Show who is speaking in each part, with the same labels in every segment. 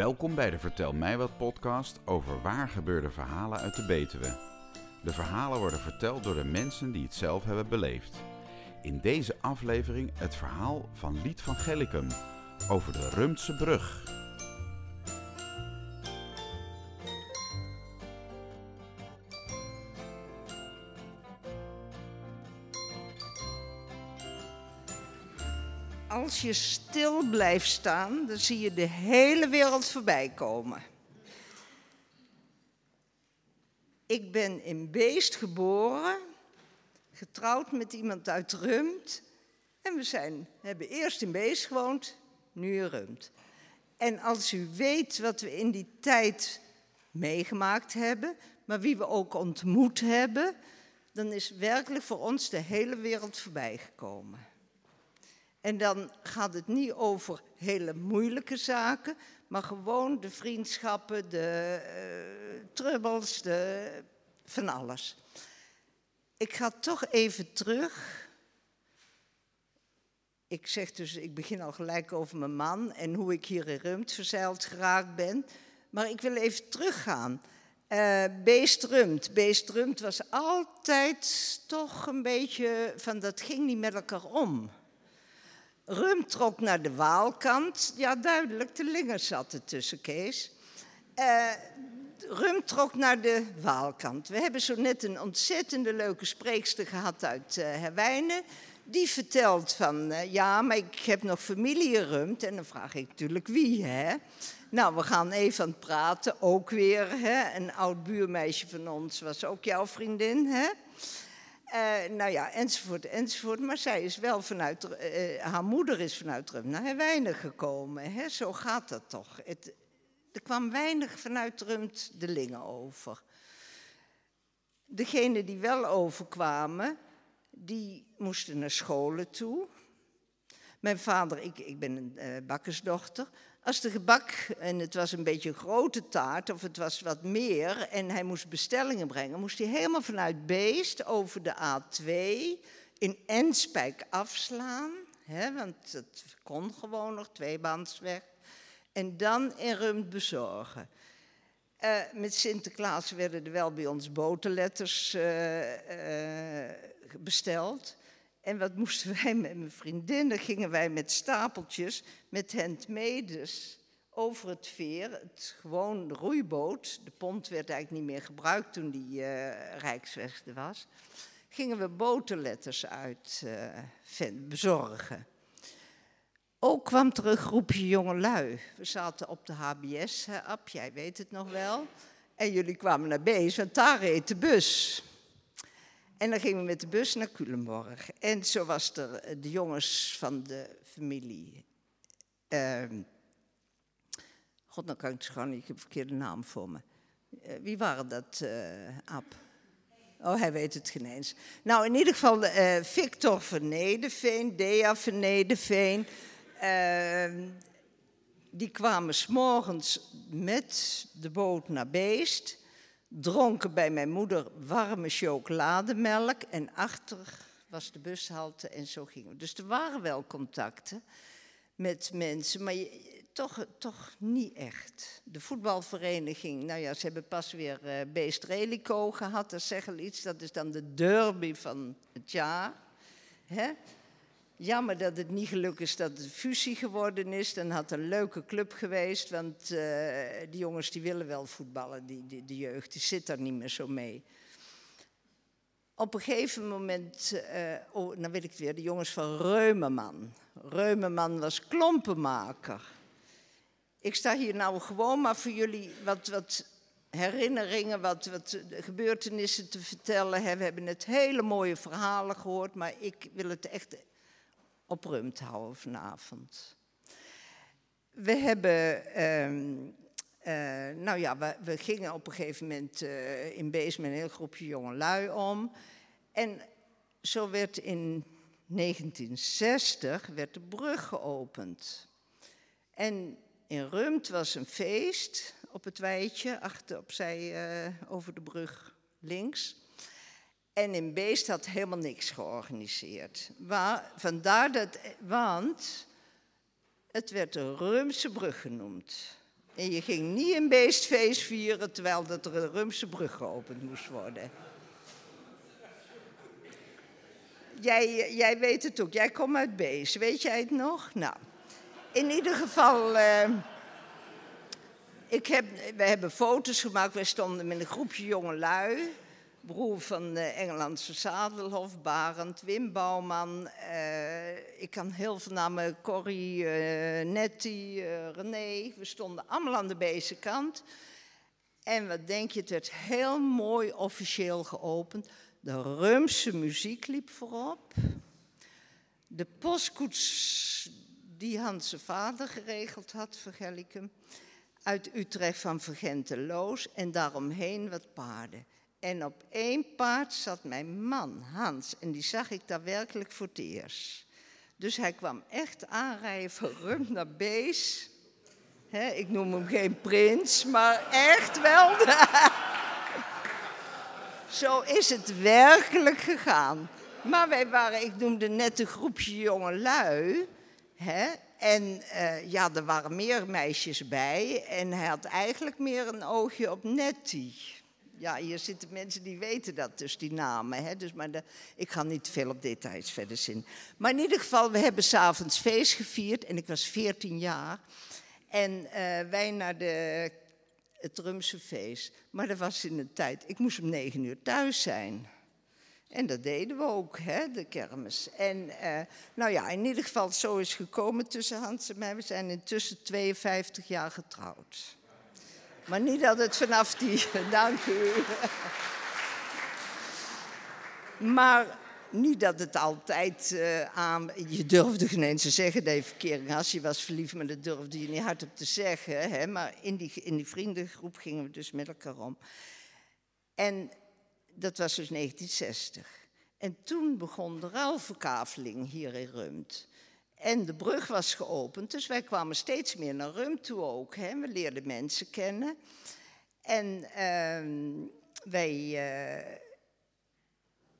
Speaker 1: Welkom bij de Vertel mij wat podcast over waar gebeurde verhalen uit de Betuwe. De verhalen worden verteld door de mensen die het zelf hebben beleefd. In deze aflevering het verhaal van Lied van Gellicum over de Rumtse brug.
Speaker 2: Als je stil blijft staan, dan zie je de hele wereld voorbij komen. Ik ben in Beest geboren, getrouwd met iemand uit Rumt. En we zijn, hebben eerst in Beest gewoond, nu in Rumt. En als u weet wat we in die tijd meegemaakt hebben, maar wie we ook ontmoet hebben, dan is werkelijk voor ons de hele wereld voorbij gekomen. En dan gaat het niet over hele moeilijke zaken, maar gewoon de vriendschappen, de uh, de, van alles. Ik ga toch even terug. Ik zeg dus, ik begin al gelijk over mijn man en hoe ik hier in Rumt verzeild geraakt ben. Maar ik wil even teruggaan. Uh, Beest Rumt. Beest Rumt was altijd toch een beetje van dat ging niet met elkaar om. Rum trok naar de Waalkant. Ja, duidelijk, de Lingers zaten tussen, Kees. Uh, Rum trok naar de Waalkant. We hebben zo net een ontzettende leuke spreekster gehad uit uh, Herwijnen. Die vertelt van, uh, ja, maar ik heb nog familie Rumt. En dan vraag ik natuurlijk wie, hè? Nou, we gaan even aan het praten, ook weer. Hè? Een oud buurmeisje van ons was ook jouw vriendin, hè? Uh, nou ja, enzovoort, enzovoort. Maar zij is wel vanuit, uh, haar moeder is vanuit Rum naar weinig gekomen. Hè? Zo gaat dat toch. Het, er kwam weinig vanuit Rumt de Lingen over. Degenen die wel overkwamen, die moesten naar scholen toe. Mijn vader, ik, ik ben een uh, bakkersdochter, als de gebak, en het was een beetje een grote taart, of het was wat meer, en hij moest bestellingen brengen, moest hij helemaal vanuit Beest over de A2 in Enspijk afslaan. Hè, want het kon gewoon nog, tweebandsweg. En dan in Rumt bezorgen. Uh, met Sinterklaas werden er wel bij ons boterletters uh, uh, besteld. En wat moesten wij met mijn vriendinnen? Gingen wij met stapeltjes, met handmedes over het veer, het gewoon roeiboot. De pont werd eigenlijk niet meer gebruikt toen die uh, Rijksweg er was. Gingen we boterletters uit uh, bezorgen. Ook kwam er een groepje jongelui. We zaten op de HBS-app, jij weet het nog wel. En jullie kwamen naar Bees, want daar reed de bus. En dan gingen we met de bus naar Culemborg. En zo was er eh, de jongens van de familie. Uh, God, dan kan ik het gewoon niet, ik heb een verkeerde naam voor me. Uh, wie waren dat, uh? Oh, hij weet het geen eens. Nou, in ieder geval Victor Vernedeveen, Dea Vernedeveen. Ehm, die kwamen s'morgens met de boot naar Beest dronken bij mijn moeder warme chocolademelk en achter was de bushalte en zo gingen we. Dus er waren wel contacten met mensen, maar toch, toch niet echt. De voetbalvereniging, nou ja, ze hebben pas weer uh, Beest Relico gehad, dat zeggen iets, dat is dan de derby van het jaar. Hè? Jammer dat het niet gelukt is dat het fusie geworden is. Dan had een leuke club geweest, want uh, die jongens die willen wel voetballen, die, die, de jeugd, die zit daar niet meer zo mee. Op een gegeven moment, uh, oh, dan weet ik het weer, de jongens van Reumeman. Reumeman was klompenmaker. Ik sta hier nou gewoon maar voor jullie wat, wat herinneringen, wat, wat gebeurtenissen te vertellen. We hebben het hele mooie verhalen gehoord, maar ik wil het echt op houden vanavond. We hebben, uh, uh, nou ja, we, gingen op een gegeven moment uh, in Bees met een heel groepje jongelui om. En zo werd in 1960 werd de brug geopend. En in Rumt was een feest op het weidje, achter opzij over de brug links. En in Beest had helemaal niks georganiseerd. Vandaar dat, want het werd de Rumse brug genoemd. En je ging niet een beestfeest vieren terwijl dat er een Rumse brug geopend moest worden. Jij, jij weet het ook, jij komt uit Beest, weet jij het nog? Nou, in ieder geval, uh, ik heb, we hebben foto's gemaakt. Wij stonden met een groepje jonge lui. Broer van de Engelandse Zadelhof, Barend, Wim Bouwman. Uh, ik kan heel veel namen, Corrie, uh, Nettie, René. We stonden allemaal aan de deze kant. En wat denk je, het werd heel mooi officieel geopend. De Rumse muziek liep voorop. De postkoets die Hans zijn vader geregeld had voor Gellicum. Uit Utrecht van Vergenteloos en daaromheen wat paarden. En op één paard zat mijn man, Hans, en die zag ik daar werkelijk voor het eerst. Dus hij kwam echt aanrijden van Rum naar Bees. ik noem hem geen prins, maar echt wel. Zo is het werkelijk gegaan. Maar wij waren, ik noemde net een groepje jonge lui. Hè? En uh, ja, er waren meer meisjes bij. En hij had eigenlijk meer een oogje op Nettie. Ja, hier zitten mensen die weten dat, dus die namen. Hè? Dus, maar de, ik ga niet veel op details verder zien. Maar in ieder geval, we hebben s'avonds feest gevierd. En ik was 14 jaar. En uh, wij naar de, het Rumse feest. Maar dat was in de tijd, ik moest om negen uur thuis zijn. En dat deden we ook, hè, de kermis. En uh, nou ja, in ieder geval, zo is gekomen tussen Hans en mij. We zijn intussen 52 jaar getrouwd. Maar niet dat het vanaf die. Dank u. Maar niet dat het altijd uh, aan. Je durfde geen eens te zeggen dat je had. Je was verliefd, maar dat durfde je niet hardop te zeggen. Hè? Maar in die, in die vriendengroep gingen we dus met elkaar om. En dat was dus 1960. En toen begon de ruilverkaveling hier in Rumt. En de brug was geopend, dus wij kwamen steeds meer naar Rumt toe ook. Hè. We leerden mensen kennen. En uh, wij, uh,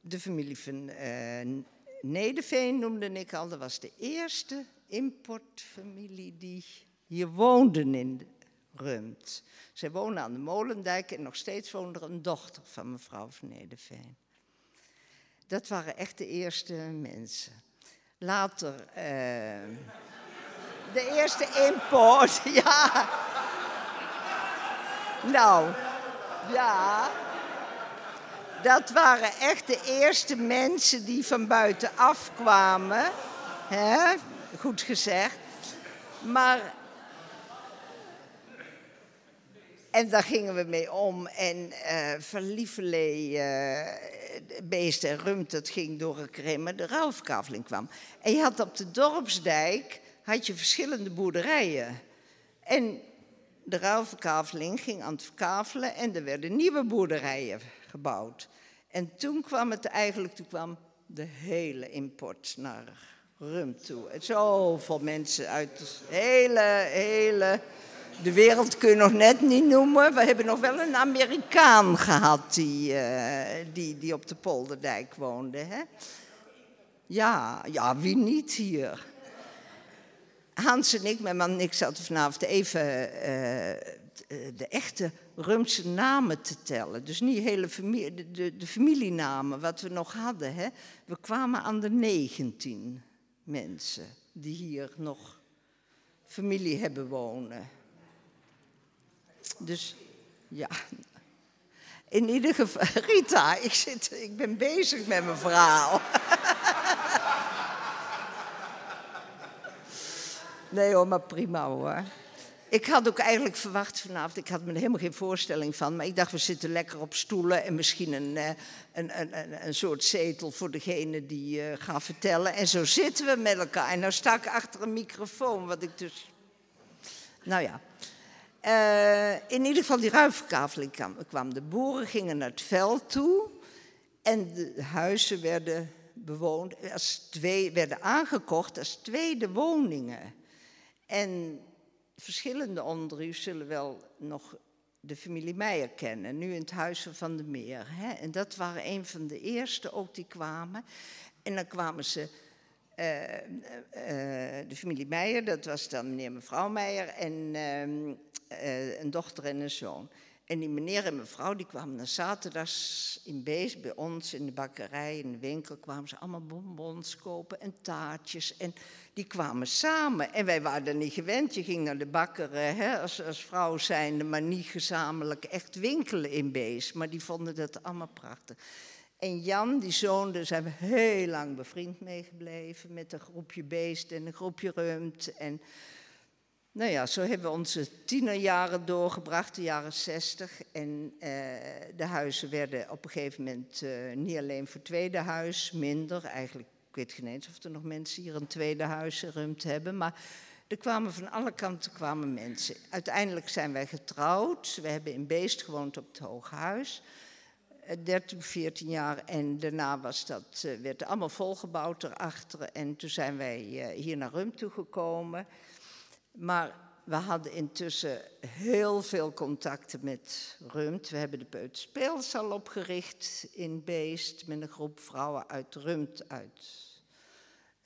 Speaker 2: de familie van uh, Nederveen noemde ik al, dat was de eerste importfamilie die hier woonde in Rumt. Zij woonde aan de Molendijk en nog steeds woonde er een dochter van mevrouw van Nederveen. Dat waren echt de eerste mensen. Later, uh, de eerste import, ja. Nou, ja. Dat waren echt de eerste mensen die van buitenaf kwamen. Hè? Goed gezegd. Maar En daar gingen we mee om. En uh, van Lieverlee, uh, Beest en Rumt, dat ging door een kremmen, de ruilverkaveling kwam. En je had op de dorpsdijk had je verschillende boerderijen. En de ruilverkaveling ging aan het verkavelen en er werden nieuwe boerderijen gebouwd. En toen kwam het eigenlijk, toen kwam de hele import naar Rum toe. Zoveel mensen uit de hele, hele de wereld kun je nog net niet noemen. We hebben nog wel een Amerikaan gehad die, uh, die, die op de Polderdijk woonde. Hè? Ja, ja, wie niet hier? Hans en ik, mijn man en ik zaten vanavond even uh, de echte Rumse namen te tellen. Dus niet hele de, de, de, familienamen, wat we nog hadden. Hè? We kwamen aan de 19 mensen die hier nog familie hebben wonen. Dus ja. In ieder geval, Rita, ik, zit, ik ben bezig met mijn verhaal. Nee hoor, maar prima hoor. Ik had ook eigenlijk verwacht vanavond, ik had me er helemaal geen voorstelling van, maar ik dacht we zitten lekker op stoelen en misschien een, eh, een, een, een soort zetel voor degene die uh, gaat vertellen. En zo zitten we met elkaar. En nou sta ik achter een microfoon, wat ik dus... Nou ja, uh, in ieder geval die ruimverkaveling kwam. De boeren gingen naar het veld toe en de huizen werden bewoond, twee, werden aangekocht als tweede woningen. En verschillende onder u zullen wel nog de familie Meijer kennen, nu in het Huis van de Meer. Hè? En dat waren een van de eerste ook die kwamen. En dan kwamen ze de familie Meijer, dat was dan meneer en mevrouw Meijer en ehm, een dochter en een zoon. En die meneer en mevrouw die kwamen dan zaterdags in Beest bij ons in de bakkerij, in de winkel, kwamen ze allemaal bonbons kopen en taartjes. En die kwamen samen. En wij waren er niet gewend. Je ging naar de bakker hè, als, als vrouw zijnde, maar niet gezamenlijk echt winkelen in Beest. Maar die vonden dat allemaal prachtig. En Jan, die zoon, daar zijn we heel lang bevriend mee gebleven met een groepje Beest en een groepje Rumt. En nou ja, zo hebben we onze tienerjaren doorgebracht, de jaren zestig. En eh, de huizen werden op een gegeven moment uh, niet alleen voor tweede huis, minder. Eigenlijk, ik weet geen eens of er nog mensen hier een tweede huis gerumd hebben. Maar er kwamen van alle kanten kwamen mensen. Uiteindelijk zijn wij getrouwd. We hebben in Beest gewoond op het Hoge Huis. 13, 14 jaar. En daarna was dat, uh, werd allemaal volgebouwd erachter. En toen zijn wij hier naar Rum toegekomen. Maar we hadden intussen heel veel contacten met Rumt. We hebben de Peuterspeelzaal opgericht in Beest met een groep vrouwen uit Rumt uit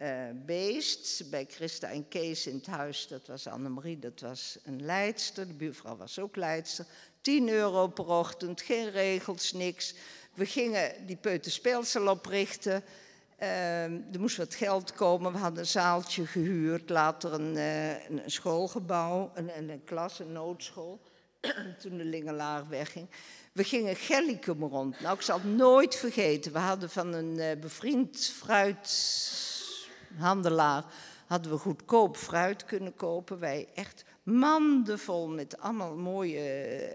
Speaker 2: uh, Beest. Bij Christa en Kees in het huis, dat was Annemarie, dat was een leidster. De buurvrouw was ook leidster. 10 euro per ochtend, geen regels, niks. We gingen die Peuterspeelzaal oprichten. Uh, er moest wat geld komen. We hadden een zaaltje gehuurd, later een, uh, een schoolgebouw, een, een, klas, een noodschool. Toen de Lingelaar wegging. We gingen Gellicum rond. Nou, ik zal het nooit vergeten. We hadden van een uh, bevriend fruithandelaar hadden we goedkoop fruit kunnen kopen. Wij echt mandenvol met allemaal mooie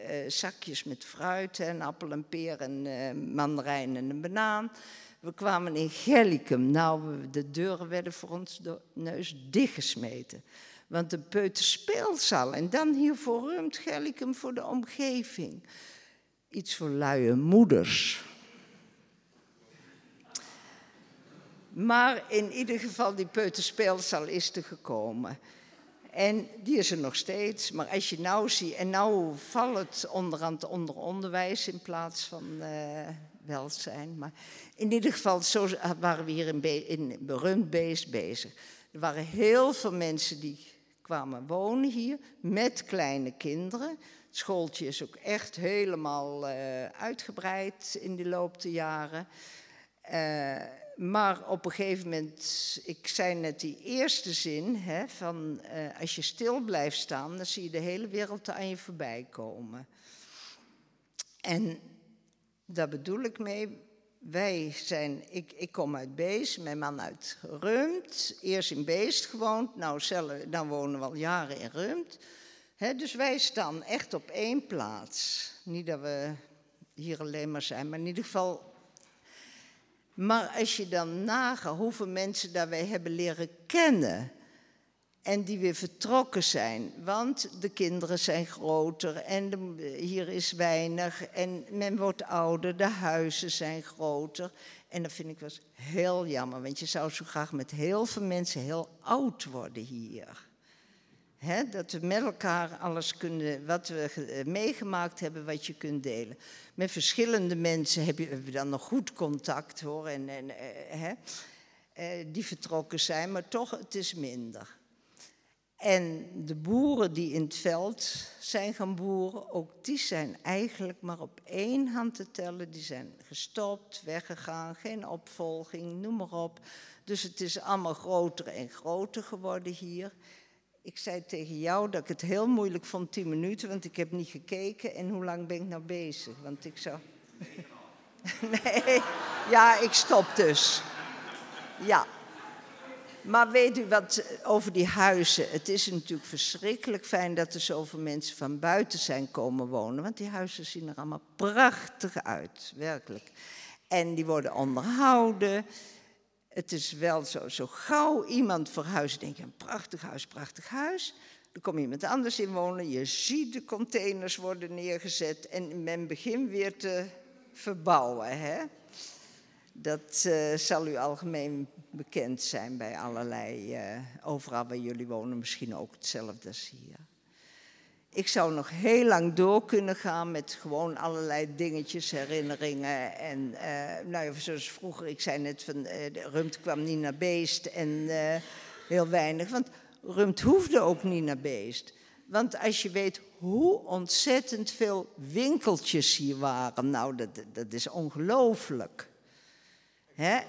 Speaker 2: uh, zakjes met fruit. En appel en peer en uh, mandarijn en een banaan. We kwamen in Gellicum. Nou, de deuren werden voor ons de neus dichtgesmeten. Want de peuterspeelzaal en dan hier voor Gellicum voor de omgeving. Iets voor luie moeders. Maar in ieder geval, die peuterspeelzaal is er gekomen. En die is er nog steeds. Maar als je nou ziet, en nou valt het onderaan het onder onderwijs in plaats van uh, welzijn. Maar in ieder geval, zo waren we hier in, Be bezig. Er waren heel veel mensen die kwamen wonen hier met kleine kinderen. Het schooltje is ook echt helemaal uh, uitgebreid in de loop der jaren. Uh, maar op een gegeven moment, ik zei net die eerste zin, hè, van uh, als je stil blijft staan, dan zie je de hele wereld aan je voorbij komen. En daar bedoel ik mee, wij zijn, ik, ik kom uit Beest, mijn man uit Rumt, eerst in Beest gewoond, nou, zelf, dan wonen we al jaren in Rumt. dus wij staan echt op één plaats. Niet dat we hier alleen maar zijn, maar in ieder geval. Maar als je dan nagaat hoeveel mensen daar wij hebben leren kennen en die weer vertrokken zijn. Want de kinderen zijn groter en hier is weinig en men wordt ouder, de huizen zijn groter. En dat vind ik wel heel jammer, want je zou zo graag met heel veel mensen heel oud worden hier. Dat we met elkaar alles kunnen, wat we eh, meegemaakt hebben, wat je kunt delen. Met verschillende mensen heb je, dan nog goed contact hoor, en, en, uh, uh, die vertrokken zijn, maar toch, het is minder. En de boeren die in het veld zijn gaan boeren, ook die zijn eigenlijk maar op één hand te tellen. Die zijn gestopt, weggegaan, geen opvolging, noem maar op. Dus het is allemaal groter en groter geworden hier. Ik zei tegen jou dat ik het heel moeilijk vond, 10 minuten, want ik heb niet gekeken. En hoe lang ben ik nou bezig? Want ik zou. nee, ja, ik stop dus. Ja, maar weet u wat over die huizen? Het is natuurlijk verschrikkelijk fijn dat er zoveel mensen van buiten zijn komen wonen. Want die huizen zien er allemaal prachtig uit, werkelijk. En die worden onderhouden. Het is wel zo, zo gauw iemand verhuist, denk je, een prachtig huis, prachtig huis. Er komt iemand anders in wonen, je ziet de containers worden neergezet en men begint weer te verbouwen. Hè? Dat uh, zal u algemeen bekend zijn bij allerlei, uh, overal waar jullie wonen, misschien ook hetzelfde als hier. Ik zou nog heel lang door kunnen gaan met gewoon allerlei dingetjes, herinneringen. En uh, nou ja, zoals vroeger, ik zei net van uh, Rumt kwam niet naar beest en uh, heel weinig. Want Rumt hoefde ook niet naar beest. Want als je weet hoe ontzettend veel winkeltjes hier waren, nou, dat, dat is ongelooflijk.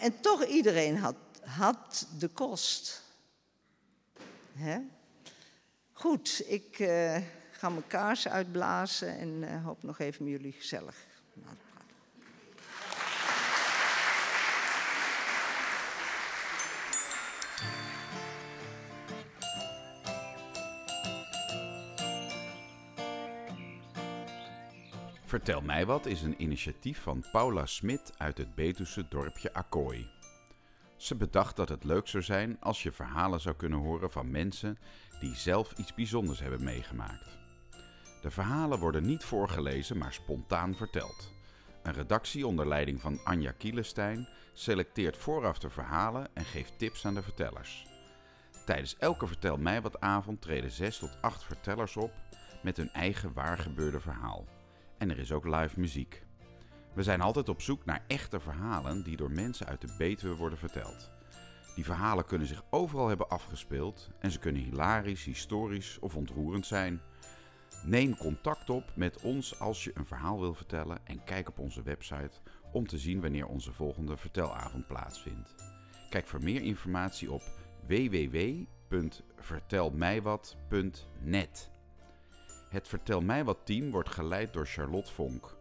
Speaker 2: En toch iedereen had, had de kost. Hè? Goed, ik ga mijn kaars uitblazen en uh, hoop nog even met jullie gezellig na te praten.
Speaker 1: Vertel mij wat is een initiatief van Paula Smit uit het Betuwse dorpje Akkooi. Ze bedacht dat het leuk zou zijn als je verhalen zou kunnen horen van mensen die zelf iets bijzonders hebben meegemaakt. De verhalen worden niet voorgelezen, maar spontaan verteld. Een redactie onder leiding van Anja Kielestein selecteert vooraf de verhalen en geeft tips aan de vertellers. Tijdens elke Vertel mij wat avond treden 6 tot 8 vertellers op met hun eigen waargebeurde verhaal. En er is ook live muziek. We zijn altijd op zoek naar echte verhalen die door mensen uit de Betuwe worden verteld. Die verhalen kunnen zich overal hebben afgespeeld en ze kunnen hilarisch, historisch of ontroerend zijn. Neem contact op met ons als je een verhaal wil vertellen en kijk op onze website om te zien wanneer onze volgende vertelavond plaatsvindt. Kijk voor meer informatie op www.vertelmijwat.net. Het Vertel mij wat team wordt geleid door Charlotte Vonk.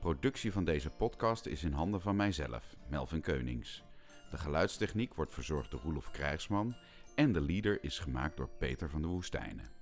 Speaker 1: Productie van deze podcast is in handen van mijzelf, Melvin Keunings. De geluidstechniek wordt verzorgd door Roelof Krijgsman en de leader is gemaakt door Peter van de Woestijnen.